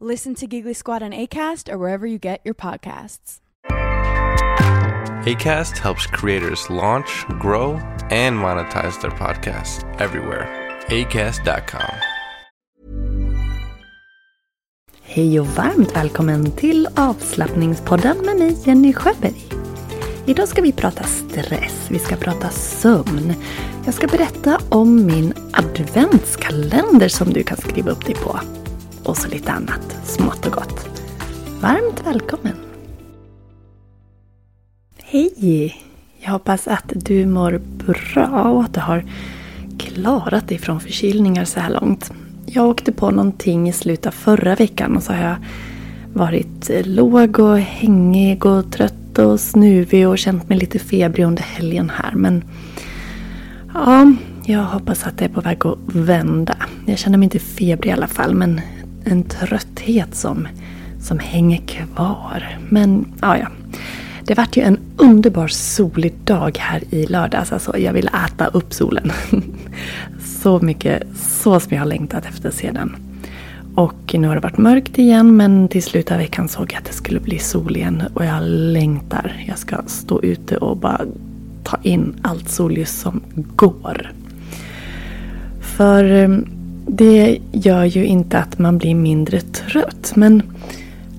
Listen to Giggly Squad on ACAST or wherever you get your podcasts. ACAST helps creators launch, grow, and monetize their podcasts everywhere. ACAST.com. Hej och varmt välkommen till avslappningspodden med mig Jenny Sjöberg. Idag ska vi prata stress, vi ska prata sömn. Jag ska berätta om min adventskalender som du kan skriva upp dig på. Och så lite annat smått och gott. Varmt välkommen! Hej! Jag hoppas att du mår bra och att du har klarat dig från förkylningar så här långt. Jag åkte på någonting i slutet av förra veckan och så har jag varit låg och hängig och trött och snuvig och känt mig lite febrig under helgen här. Men ja, jag hoppas att det är på väg att vända. Jag känner mig inte febrig i alla fall men en trötthet som, som hänger kvar. Men ja, ja. Det vart ju en underbar solig dag här i lördags. Alltså, jag ville äta upp solen. så mycket, så som jag har längtat efter sedan. Och nu har det varit mörkt igen men till slutet av veckan såg jag att det skulle bli sol igen. Och jag längtar. Jag ska stå ute och bara ta in allt solljus som går. För eh, det gör ju inte att man blir mindre trött. Men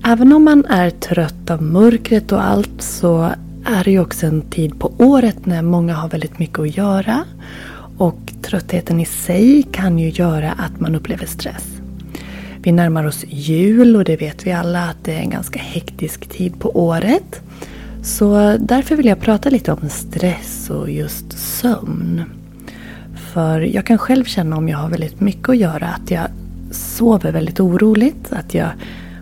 Även om man är trött av mörkret och allt så är det ju också en tid på året när många har väldigt mycket att göra. Och tröttheten i sig kan ju göra att man upplever stress. Vi närmar oss jul och det vet vi alla att det är en ganska hektisk tid på året. Så därför vill jag prata lite om stress och just sömn. För jag kan själv känna om jag har väldigt mycket att göra att jag sover väldigt oroligt. Att jag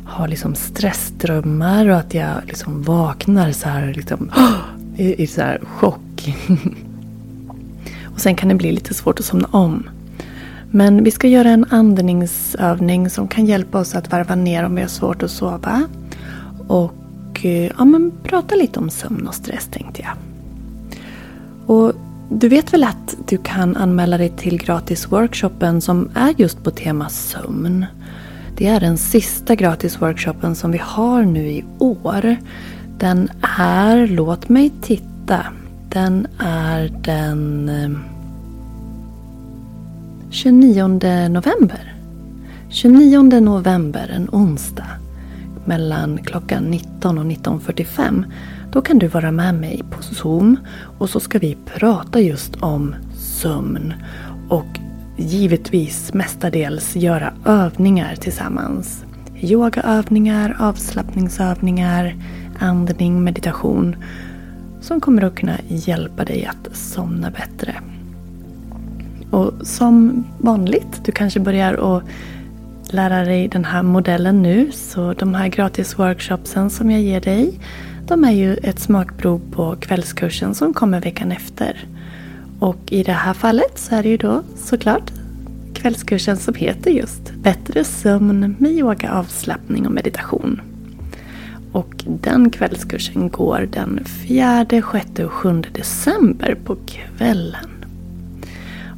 har liksom stressdrömmar och att jag liksom vaknar så här liksom, i, i så här chock. och sen kan det bli lite svårt att somna om. Men vi ska göra en andningsövning som kan hjälpa oss att varva ner om vi har svårt att sova. Och eh, ja, men prata lite om sömn och stress tänkte jag. Och du vet väl att du kan anmäla dig till gratisworkshopen som är just på tema sömn. Det är den sista gratisworkshopen som vi har nu i år. Den är, låt mig titta, den är den eh, 29 november. 29 november, en onsdag. Mellan klockan 19 och 19.45. Då kan du vara med mig på Zoom och så ska vi prata just om sömn. Och givetvis mestadels göra övningar tillsammans. Yogaövningar, avslappningsövningar, andning, meditation. Som kommer att kunna hjälpa dig att somna bättre. Och som vanligt, du kanske börjar att lära dig den här modellen nu. Så de här gratis workshopsen som jag ger dig. De är ju ett smakprov på kvällskursen som kommer veckan efter. Och i det här fallet så är det ju då såklart kvällskursen som heter just Bättre sömn med yoga, avslappning och meditation. Och den kvällskursen går den 4, 6 och 7 december på kvällen.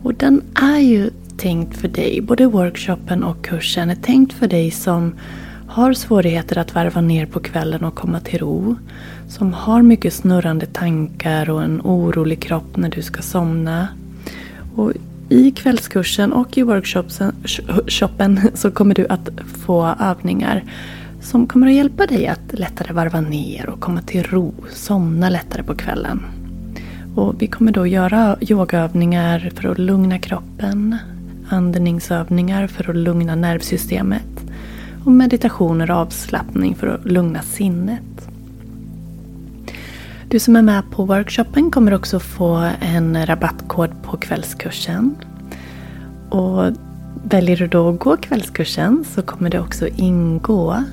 Och den är ju tänkt för dig, både workshopen och kursen är tänkt för dig som har svårigheter att varva ner på kvällen och komma till ro. Som har mycket snurrande tankar och en orolig kropp när du ska somna. Och I kvällskursen och i workshopen så kommer du att få övningar som kommer att hjälpa dig att lättare varva ner och komma till ro, somna lättare på kvällen. Och vi kommer då göra yogaövningar för att lugna kroppen, andningsövningar för att lugna nervsystemet och meditationer och avslappning för att lugna sinnet. Du som är med på workshopen kommer också få en rabattkod på kvällskursen. Och väljer du då att gå kvällskursen så kommer det också ingå,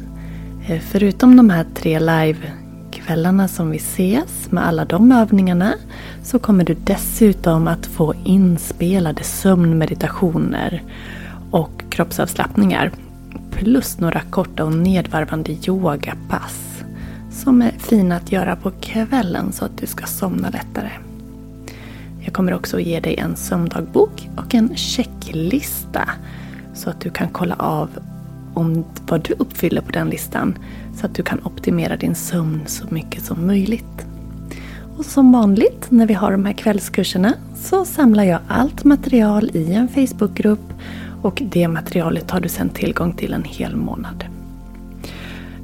eh, förutom de här tre livekvällarna som vi ses med alla de övningarna, så kommer du dessutom att få inspelade sömnmeditationer och kroppsavslappningar. Plus några korta och nedvarvande yogapass som är fina att göra på kvällen så att du ska somna lättare. Jag kommer också ge dig en sömndagbok och en checklista så att du kan kolla av om vad du uppfyller på den listan så att du kan optimera din sömn så mycket som möjligt. Och som vanligt när vi har de här kvällskurserna så samlar jag allt material i en Facebookgrupp och det materialet har du sedan tillgång till en hel månad.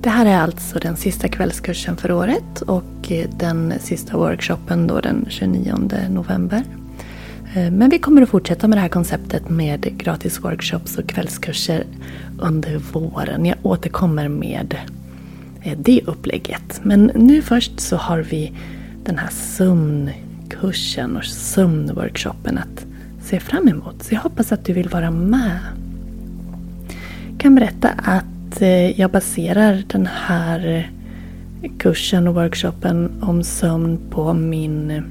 Det här är alltså den sista kvällskursen för året och eh, den sista workshopen då den 29 november. Eh, men vi kommer att fortsätta med det här konceptet med gratis workshops och kvällskurser under våren. Jag återkommer med eh, det upplägget. Men nu först så har vi den här sömnkursen och sömnworkshopen att ser fram emot. Så jag hoppas att du vill vara med. Jag kan berätta att eh, jag baserar den här kursen och workshopen om sömn på min eh,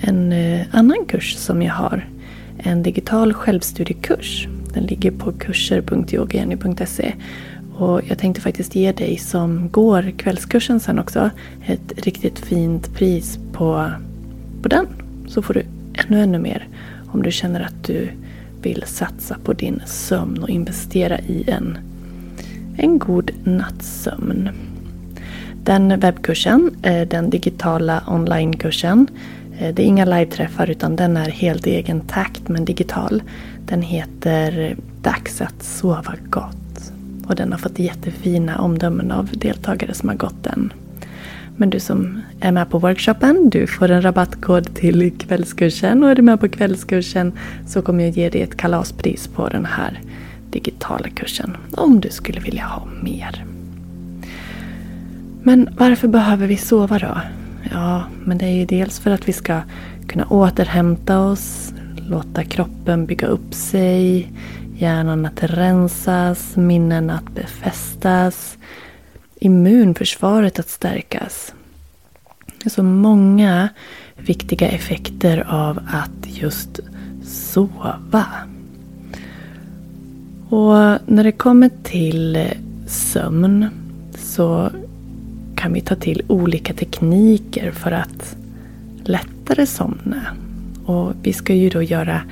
en eh, annan kurs som jag har. En digital självstudiekurs. Den ligger på kurser.yogageny.se. Och jag tänkte faktiskt ge dig som går kvällskursen sen också ett riktigt fint pris på, på den. Så får du ännu, ännu mer om du känner att du vill satsa på din sömn och investera i en, en god nattsömn. Den webbkursen, eh, den digitala onlinekursen, eh, det är inga live-träffar utan den är helt i egen takt men digital. Den heter Dags att sova gott. Och den har fått jättefina omdömen av deltagare som har gått den. Men du som är med på workshopen, du får en rabattkod till kvällskursen och är du med på kvällskursen så kommer jag ge dig ett kalaspris på den här digitala kursen om du skulle vilja ha mer. Men varför behöver vi sova då? Ja, men det är ju dels för att vi ska kunna återhämta oss, låta kroppen bygga upp sig, hjärnan att rensas, minnen att befästas, immunförsvaret att stärkas. Det är så många viktiga effekter av att just sova. Och när det kommer till sömn så kan vi ta till olika tekniker för att lättare somna. Och vi ska ju då göra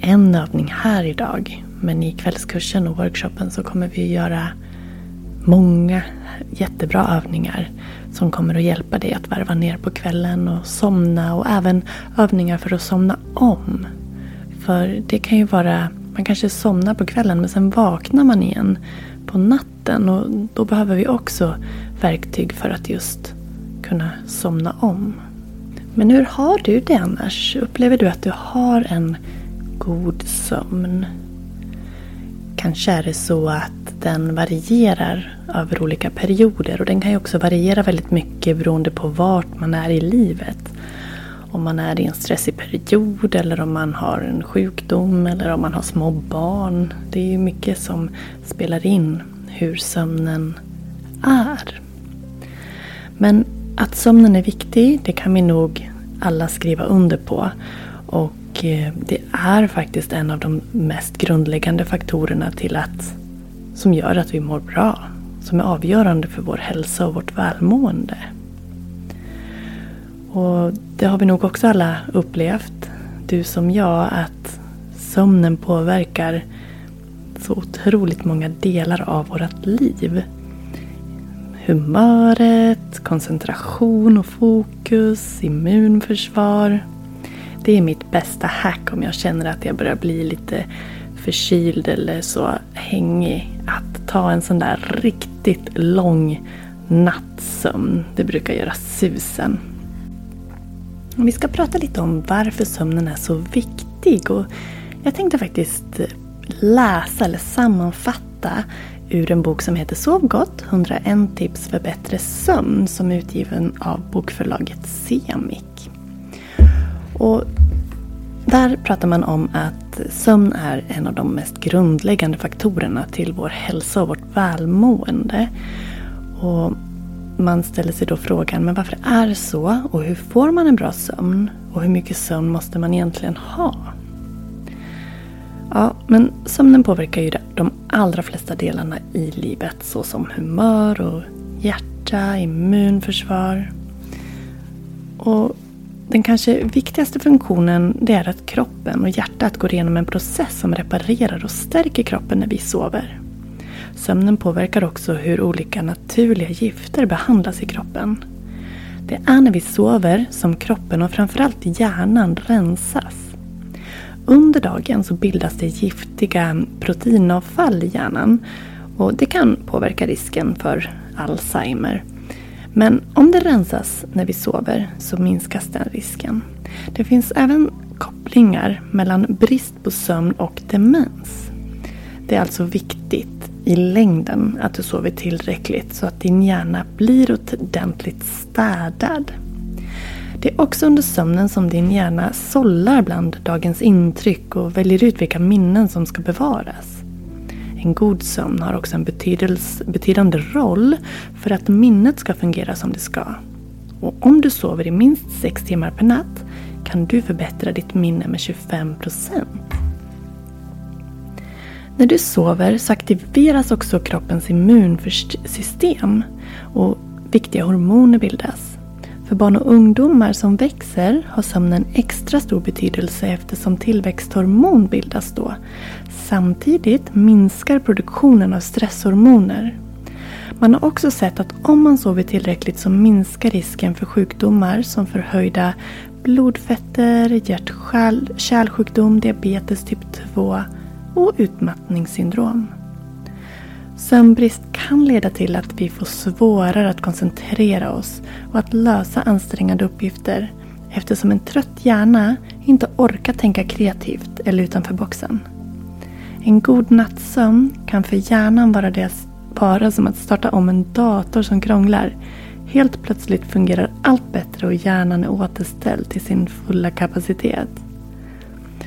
en övning här idag. Men i kvällskursen och workshopen så kommer vi göra många jättebra övningar som kommer att hjälpa dig att varva ner på kvällen och somna och även övningar för att somna om. För det kan ju vara, man kanske somnar på kvällen men sen vaknar man igen på natten och då behöver vi också verktyg för att just kunna somna om. Men hur har du det annars? Upplever du att du har en god sömn? Kanske är det så att den varierar över olika perioder och den kan ju också variera väldigt mycket beroende på vart man är i livet. Om man är i en stressig period eller om man har en sjukdom eller om man har små barn. Det är ju mycket som spelar in hur sömnen är. Men att sömnen är viktig, det kan vi nog alla skriva under på. Och Eh, det är faktiskt en av de mest grundläggande faktorerna till att som gör att vi mår bra. Som är avgörande för vår hälsa och vårt välmående. Och det har vi nog också alla upplevt, du som jag, att sömnen påverkar så otroligt många delar av vårt liv. Humöret, koncentration och fokus, immunförsvar. Det är mitt bästa hack om jag känner att jag börjar bli lite förkyld eller så hängig. Att ta en sån där riktigt lång nattsömn. Det brukar göra susen. Vi ska prata lite om varför sömnen är så viktig. Och jag tänkte faktiskt läsa eller sammanfatta ur en bok som heter Sov gott 101 tips för bättre sömn som är utgiven av bokförlaget Semik. Och där pratar man om att sömn är en av de mest grundläggande faktorerna till vår hälsa och vårt välmående. Och man ställer sig då frågan, men varför är det så? Och hur får man en bra sömn? Och hur mycket sömn måste man egentligen ha? Ja, men sömnen påverkar ju de allra flesta delarna i livet såsom humör och hjärta, immunförsvar. Och den kanske viktigaste funktionen det är att kroppen och hjärtat går igenom en process som reparerar och stärker kroppen när vi sover. Sömnen påverkar också hur olika naturliga gifter behandlas i kroppen. Det är när vi sover som kroppen och framförallt hjärnan rensas. Under dagen så bildas det giftiga proteinavfall i hjärnan och det kan påverka risken för Alzheimer. Men om det rensas när vi sover så minskas den risken. Det finns även kopplingar mellan brist på sömn och demens. Det är alltså viktigt i längden att du sover tillräckligt så att din hjärna blir ordentligt städad. Det är också under sömnen som din hjärna sållar bland dagens intryck och väljer ut vilka minnen som ska bevaras. En god sömn har också en betydande roll för att minnet ska fungera som det ska. Och om du sover i minst 6 timmar per natt kan du förbättra ditt minne med 25% När du sover så aktiveras också kroppens immunsystem och viktiga hormoner bildas. För barn och ungdomar som växer har sömnen extra stor betydelse eftersom tillväxthormon bildas då. Samtidigt minskar produktionen av stresshormoner. Man har också sett att om man sover tillräckligt så minskar risken för sjukdomar som förhöjda blodfetter, hjärt-kärlsjukdom, diabetes typ 2 och utmattningssyndrom. Sömnbrist kan leda till att vi får svårare att koncentrera oss och att lösa ansträngande uppgifter eftersom en trött hjärna inte orkar tänka kreativt eller utanför boxen. En god nattsömn kan för hjärnan vara, det, vara som att starta om en dator som krånglar. Helt plötsligt fungerar allt bättre och hjärnan är återställd till sin fulla kapacitet.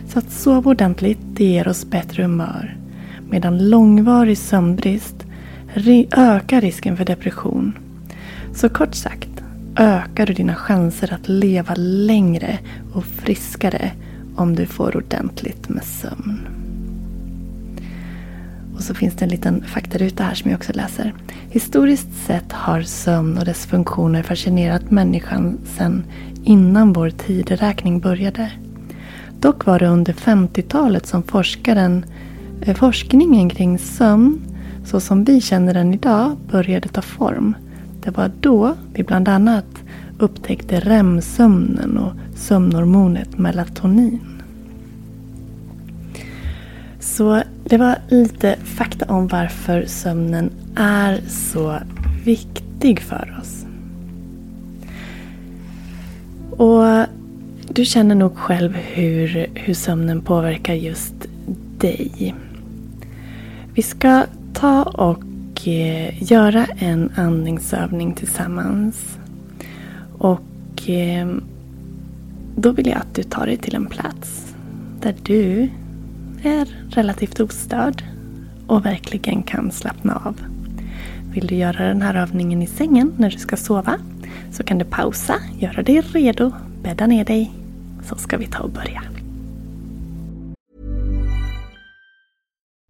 Så att sova ordentligt det ger oss bättre humör medan långvarig sömnbrist ökar risken för depression. Så kort sagt ökar du dina chanser att leva längre och friskare om du får ordentligt med sömn. Och så finns det en liten faktaruta här som jag också läser. Historiskt sett har sömn och dess funktioner fascinerat människan sedan innan vår tideräkning började. Dock var det under 50-talet som forskaren Eh, forskningen kring sömn, så som vi känner den idag, började ta form. Det var då vi bland annat upptäckte REM-sömnen och sömnhormonet melatonin. Så det var lite fakta om varför sömnen är så viktig för oss. Och du känner nog själv hur, hur sömnen påverkar just dig. Vi ska ta och eh, göra en andningsövning tillsammans. Och eh, då vill jag att du tar dig till en plats där du är relativt ostörd och verkligen kan slappna av. Vill du göra den här övningen i sängen när du ska sova så kan du pausa, göra dig redo, bädda ner dig så ska vi ta och börja.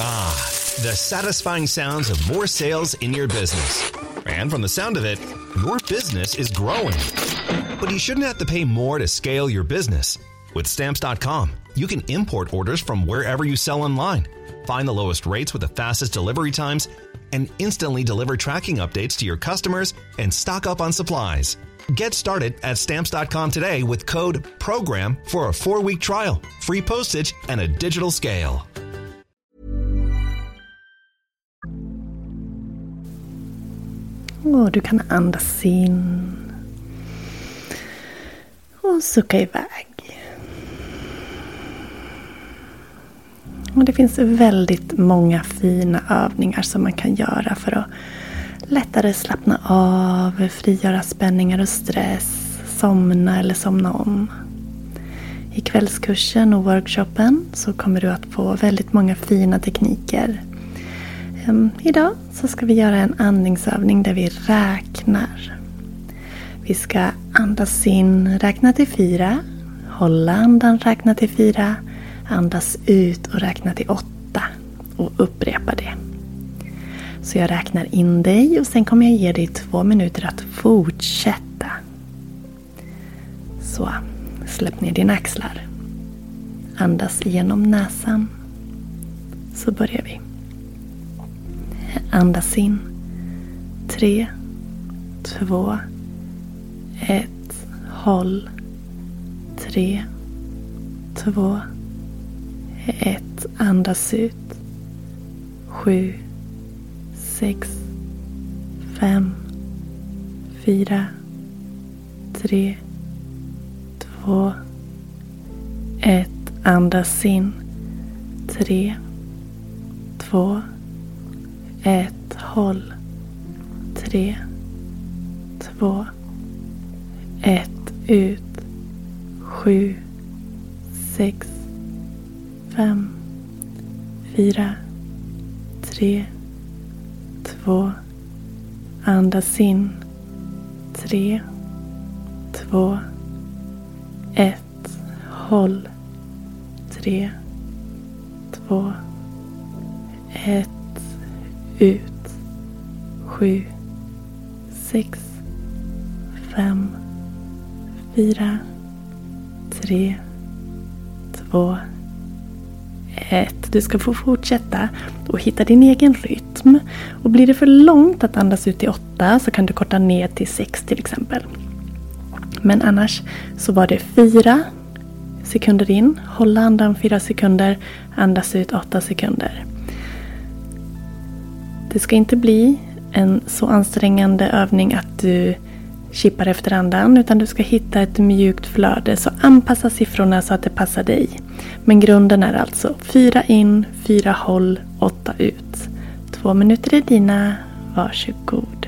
Ah, the satisfying sounds of more sales in your business. And from the sound of it, your business is growing. But you shouldn't have to pay more to scale your business. With stamps.com, you can import orders from wherever you sell online, find the lowest rates with the fastest delivery times, and instantly deliver tracking updates to your customers and stock up on supplies. Get started at stamps.com today with code PROGRAM for a four week trial, free postage, and a digital scale. Och du kan andas in. Och sucka iväg. Och det finns väldigt många fina övningar som man kan göra för att lättare slappna av, frigöra spänningar och stress, somna eller somna om. I kvällskursen och workshopen så kommer du att få väldigt många fina tekniker. Um, idag så ska vi göra en andningsövning där vi räknar. Vi ska andas in, räkna till fyra, hålla andan, räkna till fyra, andas ut och räkna till åtta och upprepa det. Så jag räknar in dig och sen kommer jag ge dig två minuter att fortsätta. Så, släpp ner dina axlar. Andas igenom näsan. Så börjar vi. Andas in. Tre, två, ett. Håll. Tre, två, ett. Andas ut. Sju, sex, fem, fyra, tre, två, ett. Andas in. Tre, två, ett. Håll. Tre, två, ett. Ut. Sju, sex, fem, fyra, tre, två. Andas in. Tre, två, ett. Håll. Tre, två, ett. Ut. Sju, sex, fem, fyra, tre, två, ett. Du ska få fortsätta och hitta din egen rytm. Och blir det för långt att andas ut till åtta så kan du korta ner till sex till exempel. Men annars så var det fyra sekunder in, hålla andan fyra sekunder, andas ut åtta sekunder. Det ska inte bli en så ansträngande övning att du kippar efter andan utan du ska hitta ett mjukt flöde. Så anpassa siffrorna så att det passar dig. Men grunden är alltså fyra in, fyra håll, åtta ut. Två minuter är dina. Varsågod.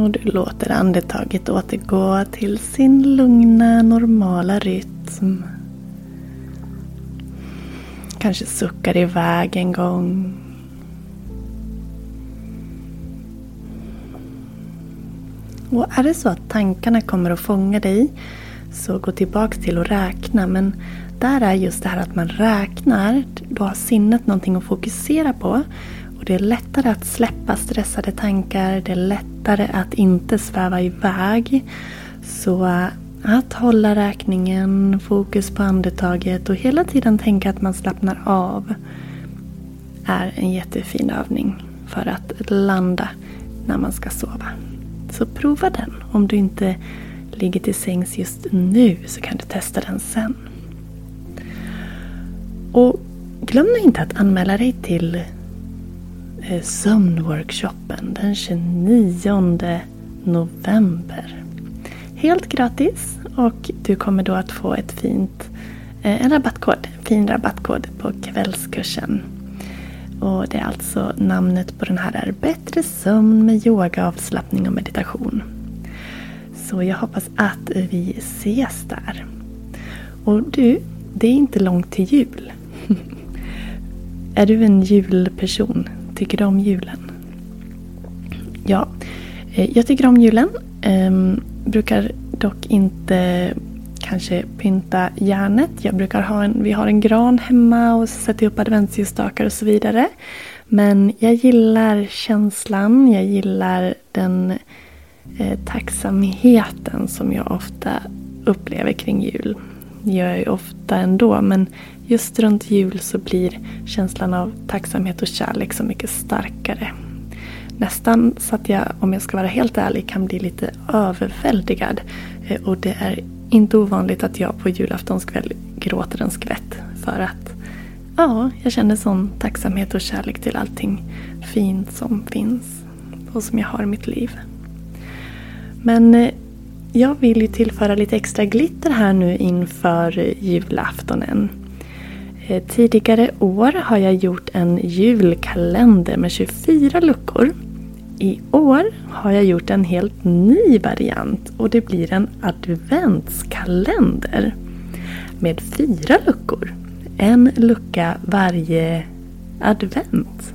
Och du låter andetaget återgå till sin lugna, normala rytm. Kanske suckar iväg en gång. Och är det så att tankarna kommer att fånga dig så gå tillbaka till att räkna. Men där är just det här att man räknar. Då har sinnet någonting att fokusera på. Och det är lättare att släppa stressade tankar. Det är lättare att inte sväva iväg. Så äh, att hålla räkningen, fokus på andetaget och hela tiden tänka att man slappnar av är en jättefin övning för att landa när man ska sova. Så prova den. Om du inte ligger till sängs just nu så kan du testa den sen. Och glöm nu inte att anmäla dig till Eh, sömnworkshopen den 29 november. Helt gratis och du kommer då att få ett fint, eh, en rabattkod, en fin rabattkod på kvällskursen. Och det är alltså namnet på den här är Bättre sömn med yoga, avslappning och meditation. Så jag hoppas att vi ses där. Och du, det är inte långt till jul. är du en julperson? Tycker du om julen? Ja, eh, jag tycker om julen. Ehm, brukar dock inte kanske pynta järnet. Jag brukar ha en, vi har en gran hemma och sätter upp adventsljusstakar och så vidare. Men jag gillar känslan, jag gillar den eh, tacksamheten som jag ofta upplever kring jul. Det gör jag ju ofta ändå men just runt jul så blir känslan av tacksamhet och kärlek så mycket starkare. Nästan så att jag, om jag ska vara helt ärlig, kan bli lite överväldigad. Eh, och det är inte ovanligt att jag på julaftonskväll gråter en skvätt. För att ja, jag känner sån tacksamhet och kärlek till allting fint som finns och som jag har i mitt liv. Men eh, jag vill ju tillföra lite extra glitter här nu inför julaftonen. Eh, tidigare år har jag gjort en julkalender med 24 luckor. I år har jag gjort en helt ny variant och det blir en adventskalender med fyra luckor. En lucka varje advent.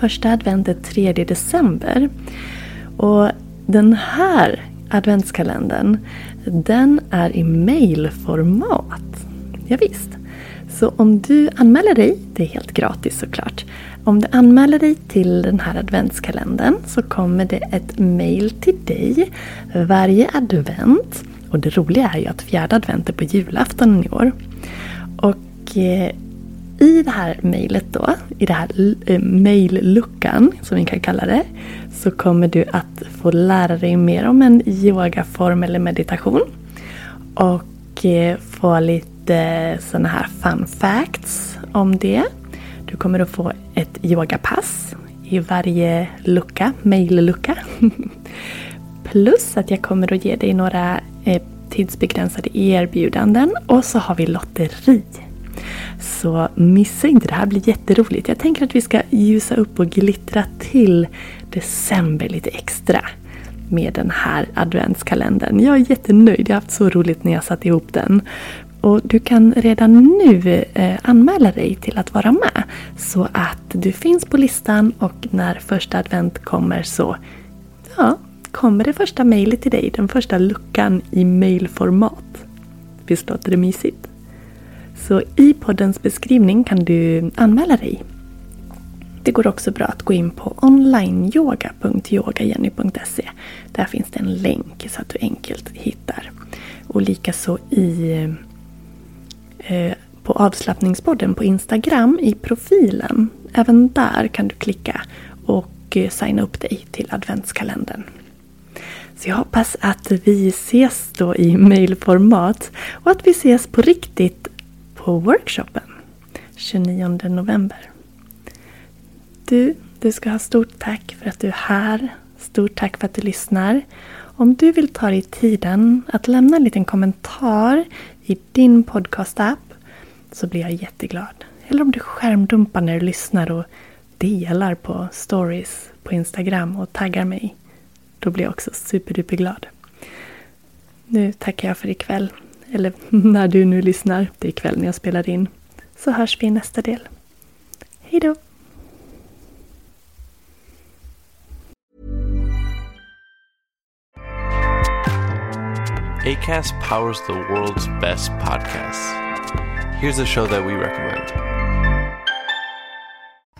Första advent är 3 december. Och den här adventskalendern den är i mailformat. Ja, visst. Så om du anmäler dig, det är helt gratis såklart. Om du anmäler dig till den här adventskalendern så kommer det ett mail till dig varje advent. Och det roliga är ju att fjärde advent är på julafton i år. Och eh, i det här mejlet då, i det här eh, mejlluckan som vi kan kalla det, så kommer du att få lära dig mer om en yogaform eller meditation. Och eh, få lite sådana här fun facts om det. Du kommer att få ett yogapass i varje lucka, mejllucka. Plus att jag kommer att ge dig några eh, tidsbegränsade erbjudanden och så har vi lotteri. Så missa inte, det här blir jätteroligt. Jag tänker att vi ska ljusa upp och glittra till december lite extra med den här adventskalendern. Jag är jättenöjd, jag har haft så roligt när jag satt ihop den. Och du kan redan nu eh, anmäla dig till att vara med. Så att du finns på listan och när första advent kommer så ja, kommer det första mejlet till dig. Den första luckan i mejlformat. Visst låter det mysigt? Så i poddens beskrivning kan du anmäla dig. Det går också bra att gå in på onlineyoga.yogajenny.se. Där finns det en länk så att du enkelt hittar. Och likaså i eh, på avslappningspodden på Instagram i profilen. Även där kan du klicka och eh, signa upp dig till adventskalendern. Så jag hoppas att vi ses då i mailformat och att vi ses på riktigt på workshopen 29 november. Du, du ska ha stort tack för att du är här. Stort tack för att du lyssnar. Om du vill ta dig tiden att lämna en liten kommentar i din podcast-app så blir jag jätteglad. Eller om du skärmdumpar när du lyssnar och delar på stories på Instagram och taggar mig. Då blir jag också superduperglad. Nu tackar jag för ikväll. Eller när du nu lyssnar. Det är ikväll när jag spelar in. Så hörs vi i nästa del. Hej då! ACAST powers the world's best podcasts. Here's a show that we recommend.